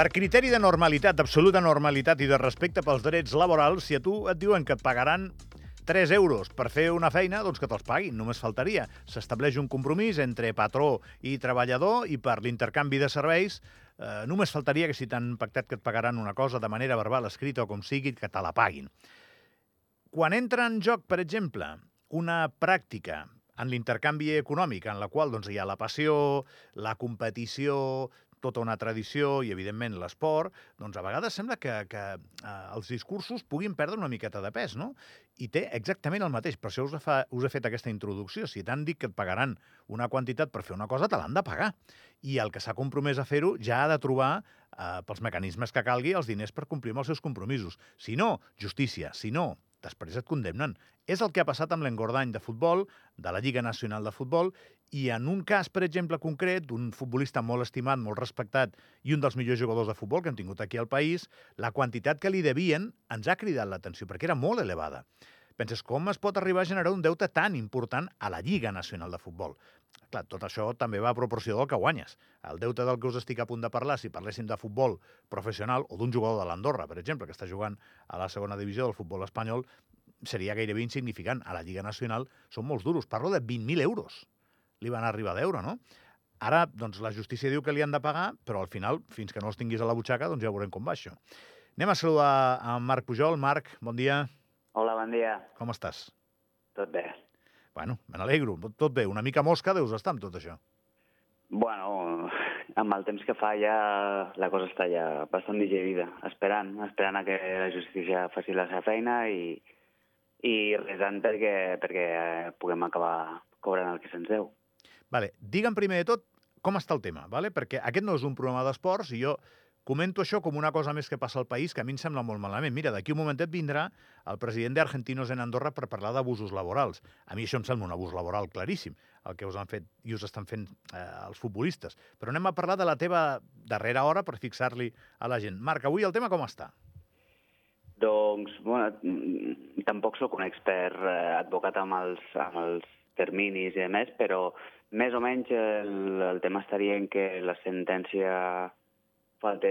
Per criteri de normalitat, d'absoluta normalitat i de respecte pels drets laborals, si a tu et diuen que et pagaran 3 euros per fer una feina, doncs que te'ls paguin, només faltaria. S'estableix un compromís entre patró i treballador i per l'intercanvi de serveis eh, només faltaria que si t'han pactat que et pagaran una cosa de manera verbal, escrita o com sigui, que te la paguin. Quan entra en joc, per exemple, una pràctica en l'intercanvi econòmic, en la qual doncs, hi ha la passió, la competició, tota una tradició i, evidentment, l'esport, doncs a vegades sembla que, que eh, els discursos puguin perdre una miqueta de pes, no? I té exactament el mateix. Per això us, fa, us he fet aquesta introducció. Si t'han dit que et pagaran una quantitat per fer una cosa, te l'han de pagar. I el que s'ha compromès a fer-ho ja ha de trobar, eh, pels mecanismes que calgui, els diners per complir amb els seus compromisos. Si no, justícia. Si no, després et condemnen. És el que ha passat amb l'engordany de futbol, de la Lliga Nacional de Futbol, i en un cas, per exemple, concret, d'un futbolista molt estimat, molt respectat i un dels millors jugadors de futbol que hem tingut aquí al país, la quantitat que li devien ens ha cridat l'atenció, perquè era molt elevada. Penses, com es pot arribar a generar un deute tan important a la Lliga Nacional de Futbol? Clar, tot això també va a proporció del que guanyes. El deute del que us estic a punt de parlar, si parléssim de futbol professional o d'un jugador de l'Andorra, per exemple, que està jugant a la segona divisió del futbol espanyol, seria gairebé insignificant. A la Lliga Nacional són molts duros. Parlo de 20.000 euros. Li van arribar a deure, no? Ara, doncs, la justícia diu que li han de pagar, però al final, fins que no els tinguis a la butxaca, doncs ja veurem com va això. Anem a saludar a Marc Pujol. Marc, bon dia. Hola, bon dia. Com estàs? Tot bé. Bueno, me n'alegro. Tot bé. Una mica mosca deus estar amb tot això. Bueno, amb el temps que fa ja la cosa està ja bastant digerida, esperant, esperant a que la justícia faci la seva feina i, i resant perquè, perquè puguem acabar cobrant el que se'ns deu. Vale. Digue'm primer de tot com està el tema, vale? perquè aquest no és un programa d'esports i jo comento això com una cosa més que passa al país que a mi em sembla molt malament. Mira, d'aquí un momentet vindrà el president d'Argentinos en Andorra per parlar d'abusos laborals. A mi això em sembla un abús laboral claríssim, el que us han fet i us estan fent eh, els futbolistes. Però anem a parlar de la teva darrera hora per fixar-li a la gent. Marc, avui el tema com està? Doncs, bueno, mm, tampoc sóc un expert eh, advocat amb els, amb els terminis i més, però més o menys el, el tema estaria en que la sentència falta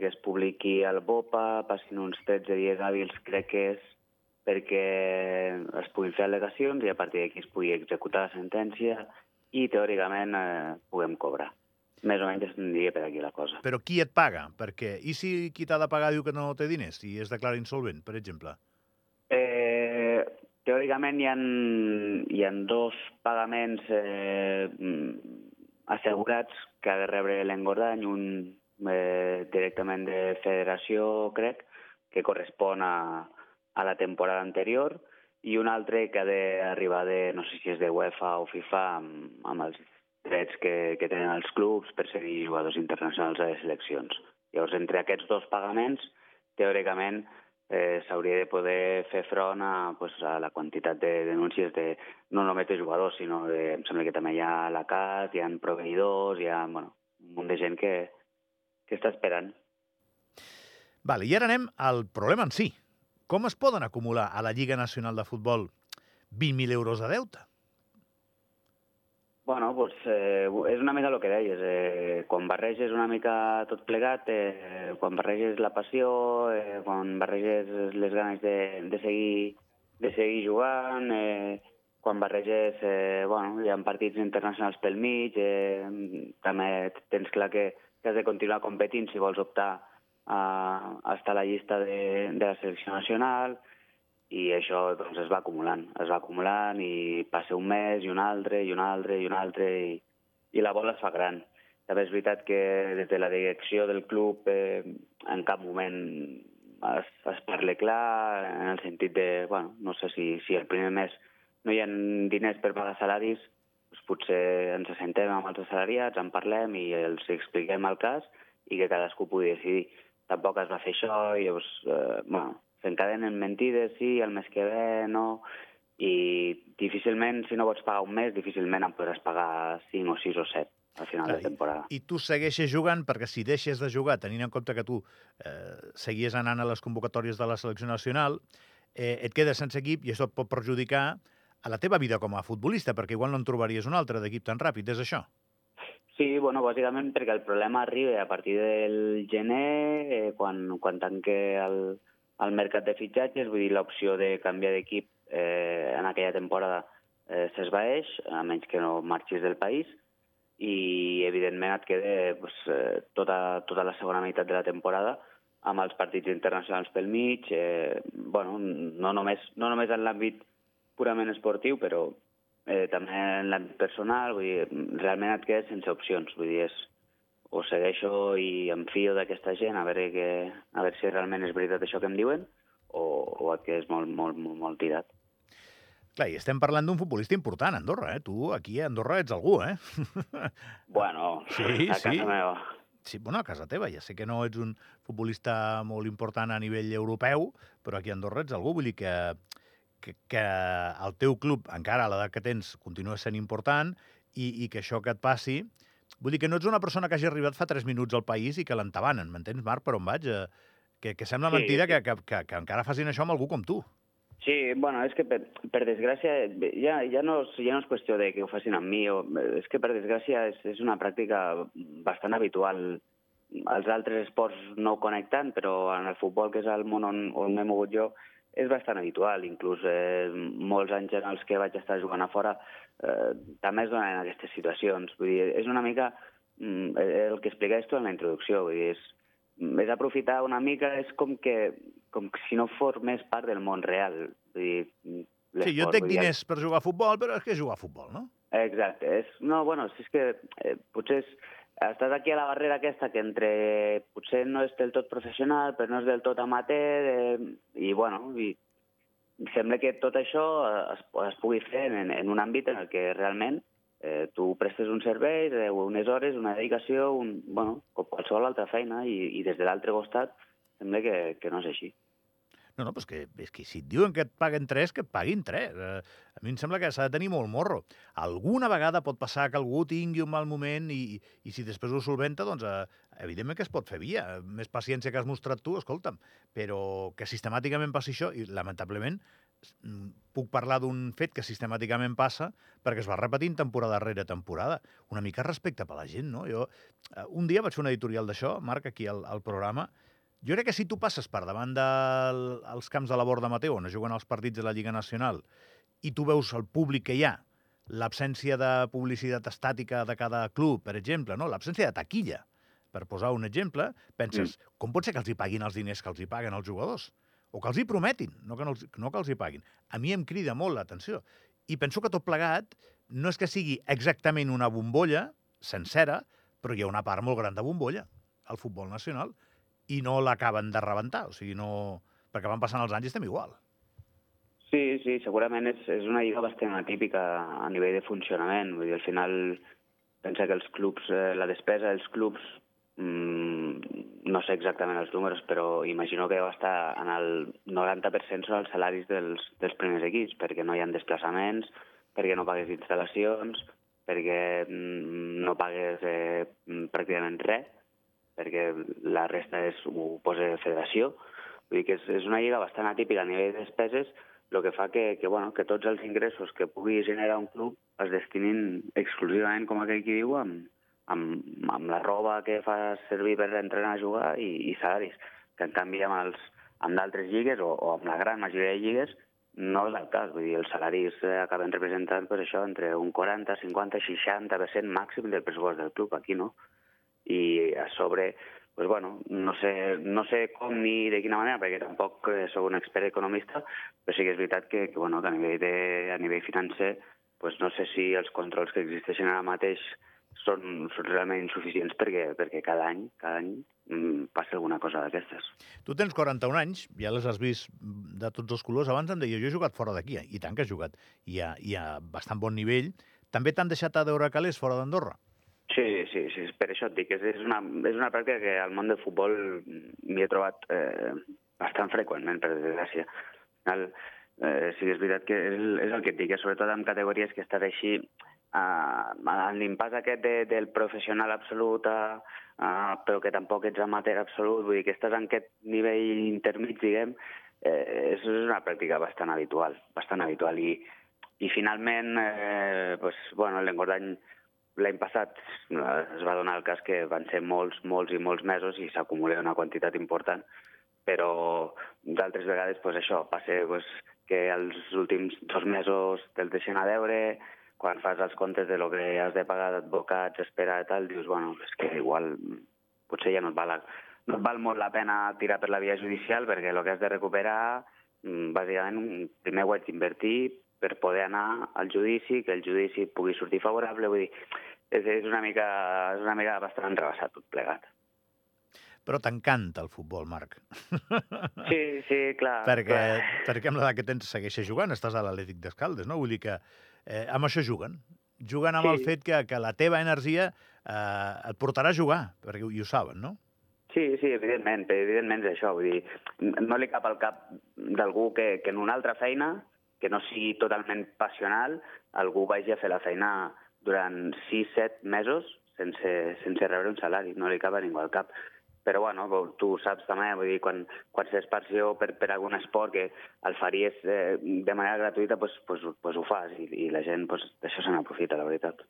que es publiqui al BOPA, passin uns 13 dies hàbils, crec que és perquè es puguin fer al·legacions i a partir d'aquí es pugui executar la sentència i teòricament eh, puguem cobrar. Més o menys tindria per aquí la cosa. Però qui et paga? Perquè, i si qui t'ha de pagar diu que no té diners i es declara insolvent, per exemple? Eh, teòricament hi ha, hi ha dos pagaments eh, assegurats que ha de rebre l'engordany, un eh, directament de federació, crec, que correspon a, a la temporada anterior, i un altre que ha d'arribar de, no sé si és de UEFA o FIFA, amb, amb els drets que, que tenen els clubs per seguir jugadors internacionals a les seleccions. Llavors, entre aquests dos pagaments, teòricament, eh, s'hauria de poder fer front a, pues, a la quantitat de denúncies de no només de jugadors, sinó de, em sembla que també hi ha la CAT, hi ha proveïdors, hi ha bueno, un munt de gent que, que està esperant. Vale, I ara anem al problema en si. Com es poden acumular a la Lliga Nacional de Futbol 20.000 euros de deute? Bueno, pues, eh, és una mica el que deies. Eh, quan barreges una mica tot plegat, eh, quan barreges la passió, eh, quan barreges les ganes de, de, seguir, de seguir jugant, eh, quan barreges, eh, bueno, hi ha partits internacionals pel mig, eh, també tens clar que, que has de continuar competint si vols optar a, a estar a la llista de, de la selecció nacional, i això doncs, es va acumulant, es va acumulant i passa un mes i un altre i un altre i un altre i, i la bola es fa gran. També és veritat que des de la direcció del club eh, en cap moment es, es parla clar en el sentit de, bueno, no sé si, si el primer mes no hi ha diners per pagar salaris, doncs potser ens assentem amb els assalariats, en parlem i els expliquem el cas i que cadascú pugui decidir. Tampoc es va fer això i llavors, eh, bueno, s'encadenen mentides, sí, el mes que ve no, i difícilment, si no pots pagar un mes, difícilment en podràs pagar 5 o 6 o 7 al final Clar, de temporada. I, I tu segueixes jugant perquè si deixes de jugar, tenint en compte que tu eh, seguies anant a les convocatòries de la selecció nacional, eh, et quedes sense equip i això et pot perjudicar a la teva vida com a futbolista, perquè igual no en trobaries un altre d'equip tan ràpid, és això? Sí, bueno, bàsicament perquè el problema arriba a partir del gener, eh, quan, quan tanque el, el mercat de fitxatges, vull dir, l'opció de canviar d'equip eh, en aquella temporada eh, s'esvaeix, a menys que no marxis del país, i evidentment et queda pues, eh, tota, tota la segona meitat de la temporada amb els partits internacionals pel mig, eh, bueno, no només, no només en l'àmbit purament esportiu, però eh, també en l'àmbit personal, vull dir, realment et quedes sense opcions, vull dir, és, o segueixo i em fio d'aquesta gent a veure, que, a veure si realment és veritat això que em diuen o, o et quedes molt, molt, molt, molt tirat. Clar, i estem parlant d'un futbolista important a Andorra, eh? Tu aquí a Andorra ets algú, eh? Bueno, Sí, a sí. casa meva. Sí, bueno, a casa teva. Ja sé que no ets un futbolista molt important a nivell europeu, però aquí a Andorra ets algú. Vull dir que, que, que el teu club, encara a l'edat que tens, continua sent important i, i que això que et passi... Vull dir que no ets una persona que hagi arribat fa 3 minuts al país i que l'entabanen. M'entens, Marc, per on vaig? Eh, Que, que sembla Sí, mentida sí. que, que, que, que encara facin això amb algú com tu. Sí, bueno, és que per, per desgràcia ja, ja, no és, ja no és qüestió de que ho facin amb mi, o, és que per desgràcia és, és una pràctica bastant habitual. Els altres esports no ho connecten, però en el futbol, que és el món on, on m'he mogut jo, és bastant habitual. Inclús eh, molts anys en els que vaig estar jugant a fora eh, també es donen aquestes situacions. Vull dir, és una mica mm, el que explicaves tu en la introducció. Vull dir, és, és aprofitar una mica, és com que com si no formés part del món real. Vull dir, Sí, jo dir, diners per jugar a futbol, però és que és jugar a futbol, no? Exacte. És, no, bueno, si és que eh, potser és, estàs aquí a la barrera aquesta que entre potser no és del tot professional, però no és del tot amateur, eh, i bueno, i sembla que tot això es, es pugui fer en, en un àmbit en el que realment eh, tu prestes un servei, unes hores, una dedicació, un, bueno, com qualsevol altra feina, i, i des de l'altre costat sembla que, que no és així. No, no, però és que, és que si et diuen que et paguen 3, que et paguin 3. Eh, a mi em sembla que s'ha de tenir molt morro. Alguna vegada pot passar que algú tingui un mal moment i, i si després ho solventa, doncs eh, evidentment que es pot fer via. Més paciència que has mostrat tu, escolta'm. Però que sistemàticament passi això, i lamentablement mm, puc parlar d'un fet que sistemàticament passa perquè es va repetint temporada rere temporada. Una mica respecte per la gent, no? Jo eh, un dia vaig fer una editorial d'això, Marc, aquí al, al programa, jo crec que si tu passes per davant dels de, camps de la Borda Mateu, on es juguen els partits de la Lliga Nacional, i tu veus el públic que hi ha, l'absència de publicitat estàtica de cada club, per exemple, no? l'absència de taquilla, per posar un exemple, penses, mm. com pot ser que els hi paguin els diners que els hi paguen els jugadors? O que els hi prometin, no que, no els, no que els hi paguin. A mi em crida molt l'atenció. I penso que tot plegat no és que sigui exactament una bombolla sencera, però hi ha una part molt gran de bombolla al futbol nacional i no l'acaben de rebentar, o sigui, no... perquè van passant els anys i estem igual. Sí, sí, segurament és, és una lliga bastant atípica a nivell de funcionament. Vull dir, al final, pensa que els clubs, eh, la despesa dels clubs, mmm, no sé exactament els números, però imagino que deu estar en el 90% són els salaris dels, dels primers equips, perquè no hi ha desplaçaments, perquè no pagues instal·lacions, perquè mm, no pagues eh, pràcticament res, perquè la resta és, ho posa federació. Vull dir que és, és una lliga bastant atípica a nivell de despeses, el que fa que, que, bueno, que tots els ingressos que pugui generar un club es destinin exclusivament, com aquell qui diu, amb, amb, amb la roba que fa servir per entrenar a jugar i, i salaris. Que en canvi amb els amb d'altres lligues o, o amb la gran majoria de lligues no és el cas. Vull dir, els salaris acaben representant pues, això entre un 40, 50, 60% màxim del pressupost del club. Aquí no. I a sobre pues bueno, no sé, no sé com ni de quina manera, perquè tampoc eh, sóc un expert economista, però sí que és veritat que, que, bueno, que a, nivell de, a nivell financer pues no sé si els controls que existeixen ara mateix són, són realment insuficients perquè, perquè cada any, cada any mm, passa alguna cosa d'aquestes. Tu tens 41 anys, ja les has vist de tots els colors. Abans em deia, jo he jugat fora d'aquí, i tant que he jugat, i a, i a bastant bon nivell. També t'han deixat a veure calés fora d'Andorra? Sí, sí, sí, per això et dic, és, és, una, és una pràctica que al món del futbol m'hi he trobat eh, bastant freqüentment, per desgràcia. Al final, eh, sí és veritat que és, és el que et dic, eh, sobretot en categories que estàs així, eh, en l'impàs aquest de, del professional absolut, a, a, però que tampoc ets amateur absolut, vull dir que estàs en aquest nivell intermig, diguem, eh, és una pràctica bastant habitual, bastant habitual. I, i finalment, eh, pues, bueno, l'engordany l'any passat es va donar el cas que van ser molts, molts i molts mesos i s'acumula una quantitat important, però d'altres vegades pues, això passa pues, que els últims dos mesos te'ls deixen a veure, quan fas els comptes de lo que has de pagar d'advocats, espera i tal, dius, bueno, és que igual potser ja no et val, no et val molt la pena tirar per la via judicial perquè el que has de recuperar, mm, bàsicament, primer ho haig d'invertir per poder anar al judici, que el judici pugui sortir favorable, vull dir, és, és, una, mica, és una mica bastant enrebaçat tot plegat. Però t'encanta el futbol, Marc. Sí, sí, clar. perquè, clar. perquè amb l'edat que tens segueixes jugant, estàs a l'Atlètic d'Escaldes, no? Vull dir que eh, amb això juguen. Juguen amb Sí. el fet que, que la teva energia eh, et portarà a jugar, perquè i ho saben, no? Sí, sí, evidentment, evidentment és això, vull dir, no li cap al cap d'algú que, que en una altra feina, que no sigui totalment passional, algú vagi a fer la feina durant 6-7 mesos sense, sense rebre un salari, no li cap a ningú al cap. Però, bueno, tu saps també, vull dir, quan, quan fes passió per, per algun esport que el faries eh, de manera gratuïta, pues, pues, pues ho fas i, i la gent pues, d'això se n'aprofita, la veritat.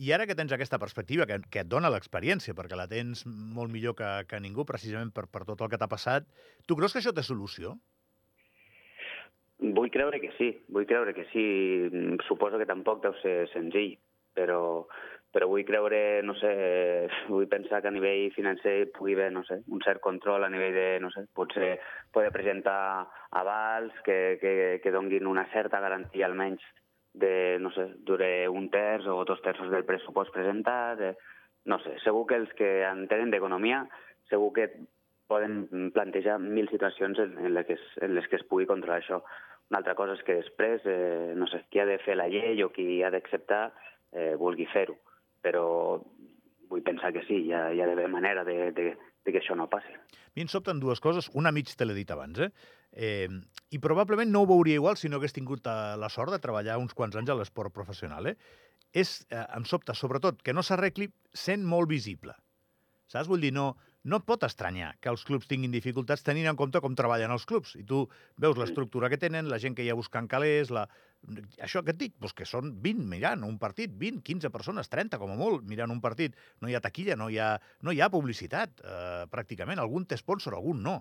I ara que tens aquesta perspectiva, que, que et dona l'experiència, perquè la tens molt millor que, que ningú, precisament per, per tot el que t'ha passat, tu creus que això té solució? Vull creure que sí, vull creure que sí. Mm, Suposo que tampoc deu ser senzill, però, però vull creure, no sé, vull pensar que a nivell financer pugui haver, no sé, un cert control a nivell de, no sé, potser poder presentar avals que, que, que donguin una certa garantia almenys de, no sé, dure un terç o dos terços del pressupost presentat, eh, no sé, segur que els que entenen d'economia segur que poden plantejar mil situacions en, en, les que es, en les que es pugui controlar això. Una altra cosa és que després, eh, no sé, qui ha de fer la llei o qui ha d'acceptar eh, vulgui fer-ho. Però vull pensar que sí, hi ha, hi ha d'haver manera de, de, de que això no passi. A mi em sobten dues coses, una mig te l'he dit abans, eh? eh? I probablement no ho veuria igual si no hagués tingut eh, la sort de treballar uns quants anys a l'esport professional, eh? És, eh, em sobta, sobretot, que no s'arregli sent molt visible. Saps? Vull dir, no, no et pot estranyar que els clubs tinguin dificultats tenint en compte com treballen els clubs. I tu veus l'estructura que tenen, la gent que hi ha buscant calés, la... això que et dic, doncs que són 20 mirant un partit, 20, 15 persones, 30 com a molt, mirant un partit. No hi ha taquilla, no hi ha, no hi ha publicitat, eh, pràcticament. Algun té sponsor, algun no.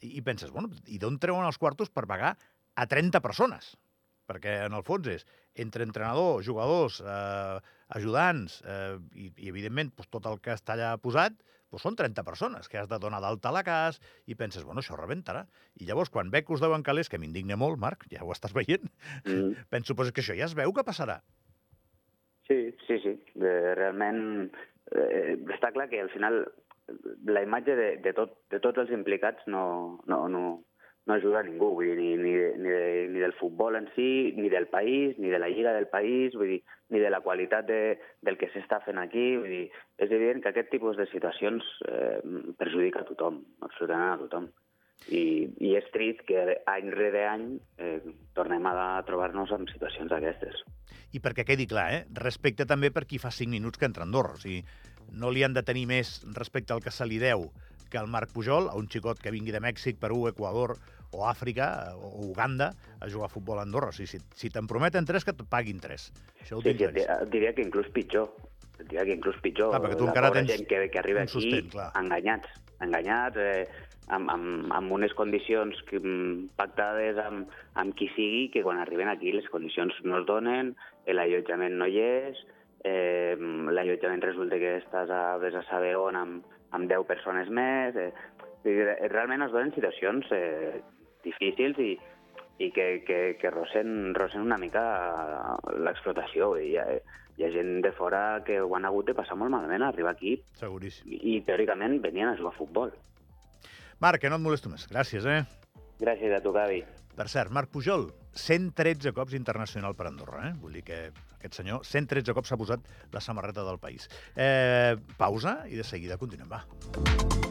I, i penses, bueno, i d'on treuen els quartos per pagar a 30 persones? perquè en el fons és entre entrenador, jugadors, eh, ajudants eh, i, i, evidentment, doncs, tot el que està allà posat, doncs són 30 persones que has de donar d'alta a la cas i penses, bueno, això rebentarà. I llavors, quan veig que us deuen calés, que m'indigna molt, Marc, ja ho estàs veient, Mm. penso, pues, que això ja es veu que passarà. Sí, sí, sí. Eh, realment eh, està clar que al final la imatge de, de, tot, de tots els implicats no, no, no, no ajuda a ningú, vull dir, ni, ni, ni, de, ni del futbol en si, ni del país, ni de la lliga del país, vull dir, ni de la qualitat de, del que s'està fent aquí. Vull dir, és evident que aquest tipus de situacions eh, perjudica a tothom, absolutament a tothom. I, i és trist que any rere any eh, tornem a trobar-nos en situacions d'aquestes. I perquè quedi clar, eh? respecte també per qui fa 5 minuts que entra a Andorra. O sigui, no li han de tenir més respecte al que se li deu que al Marc Pujol, a un xicot que vingui de Mèxic, Perú, Equador o Àfrica o Uganda a jugar a futbol a Andorra. O sigui, si, si te'n prometen tres, que et paguin tres. Això ho Sí, que diria que inclús pitjor. Diria que inclús pitjor. Clar, perquè tu encara tens gent que, que arriba un aquí clar. enganyats, enganyats eh, amb, amb, amb unes condicions que, mm, pactades amb, amb qui sigui, que quan arriben aquí les condicions no es donen, l'allotjament no hi és, eh, l'allotjament resulta que estàs a, vés a saber on amb, amb 10 persones més... Eh, realment es donen situacions eh, difícils i, i que, que, que rosen, rosen una mica l'explotació. Hi, ha, hi ha gent de fora que ho han hagut de passar molt malament a arribar aquí Seguríssim. i, i teòricament venien a jugar a futbol. Marc, que no et molesto més. Gràcies, eh? Gràcies a tu, Gavi. Per cert, Marc Pujol, 113 cops internacional per Andorra, eh? Vull dir que aquest senyor 113 cops s'ha posat la samarreta del país. Eh, pausa i de seguida continuem, va.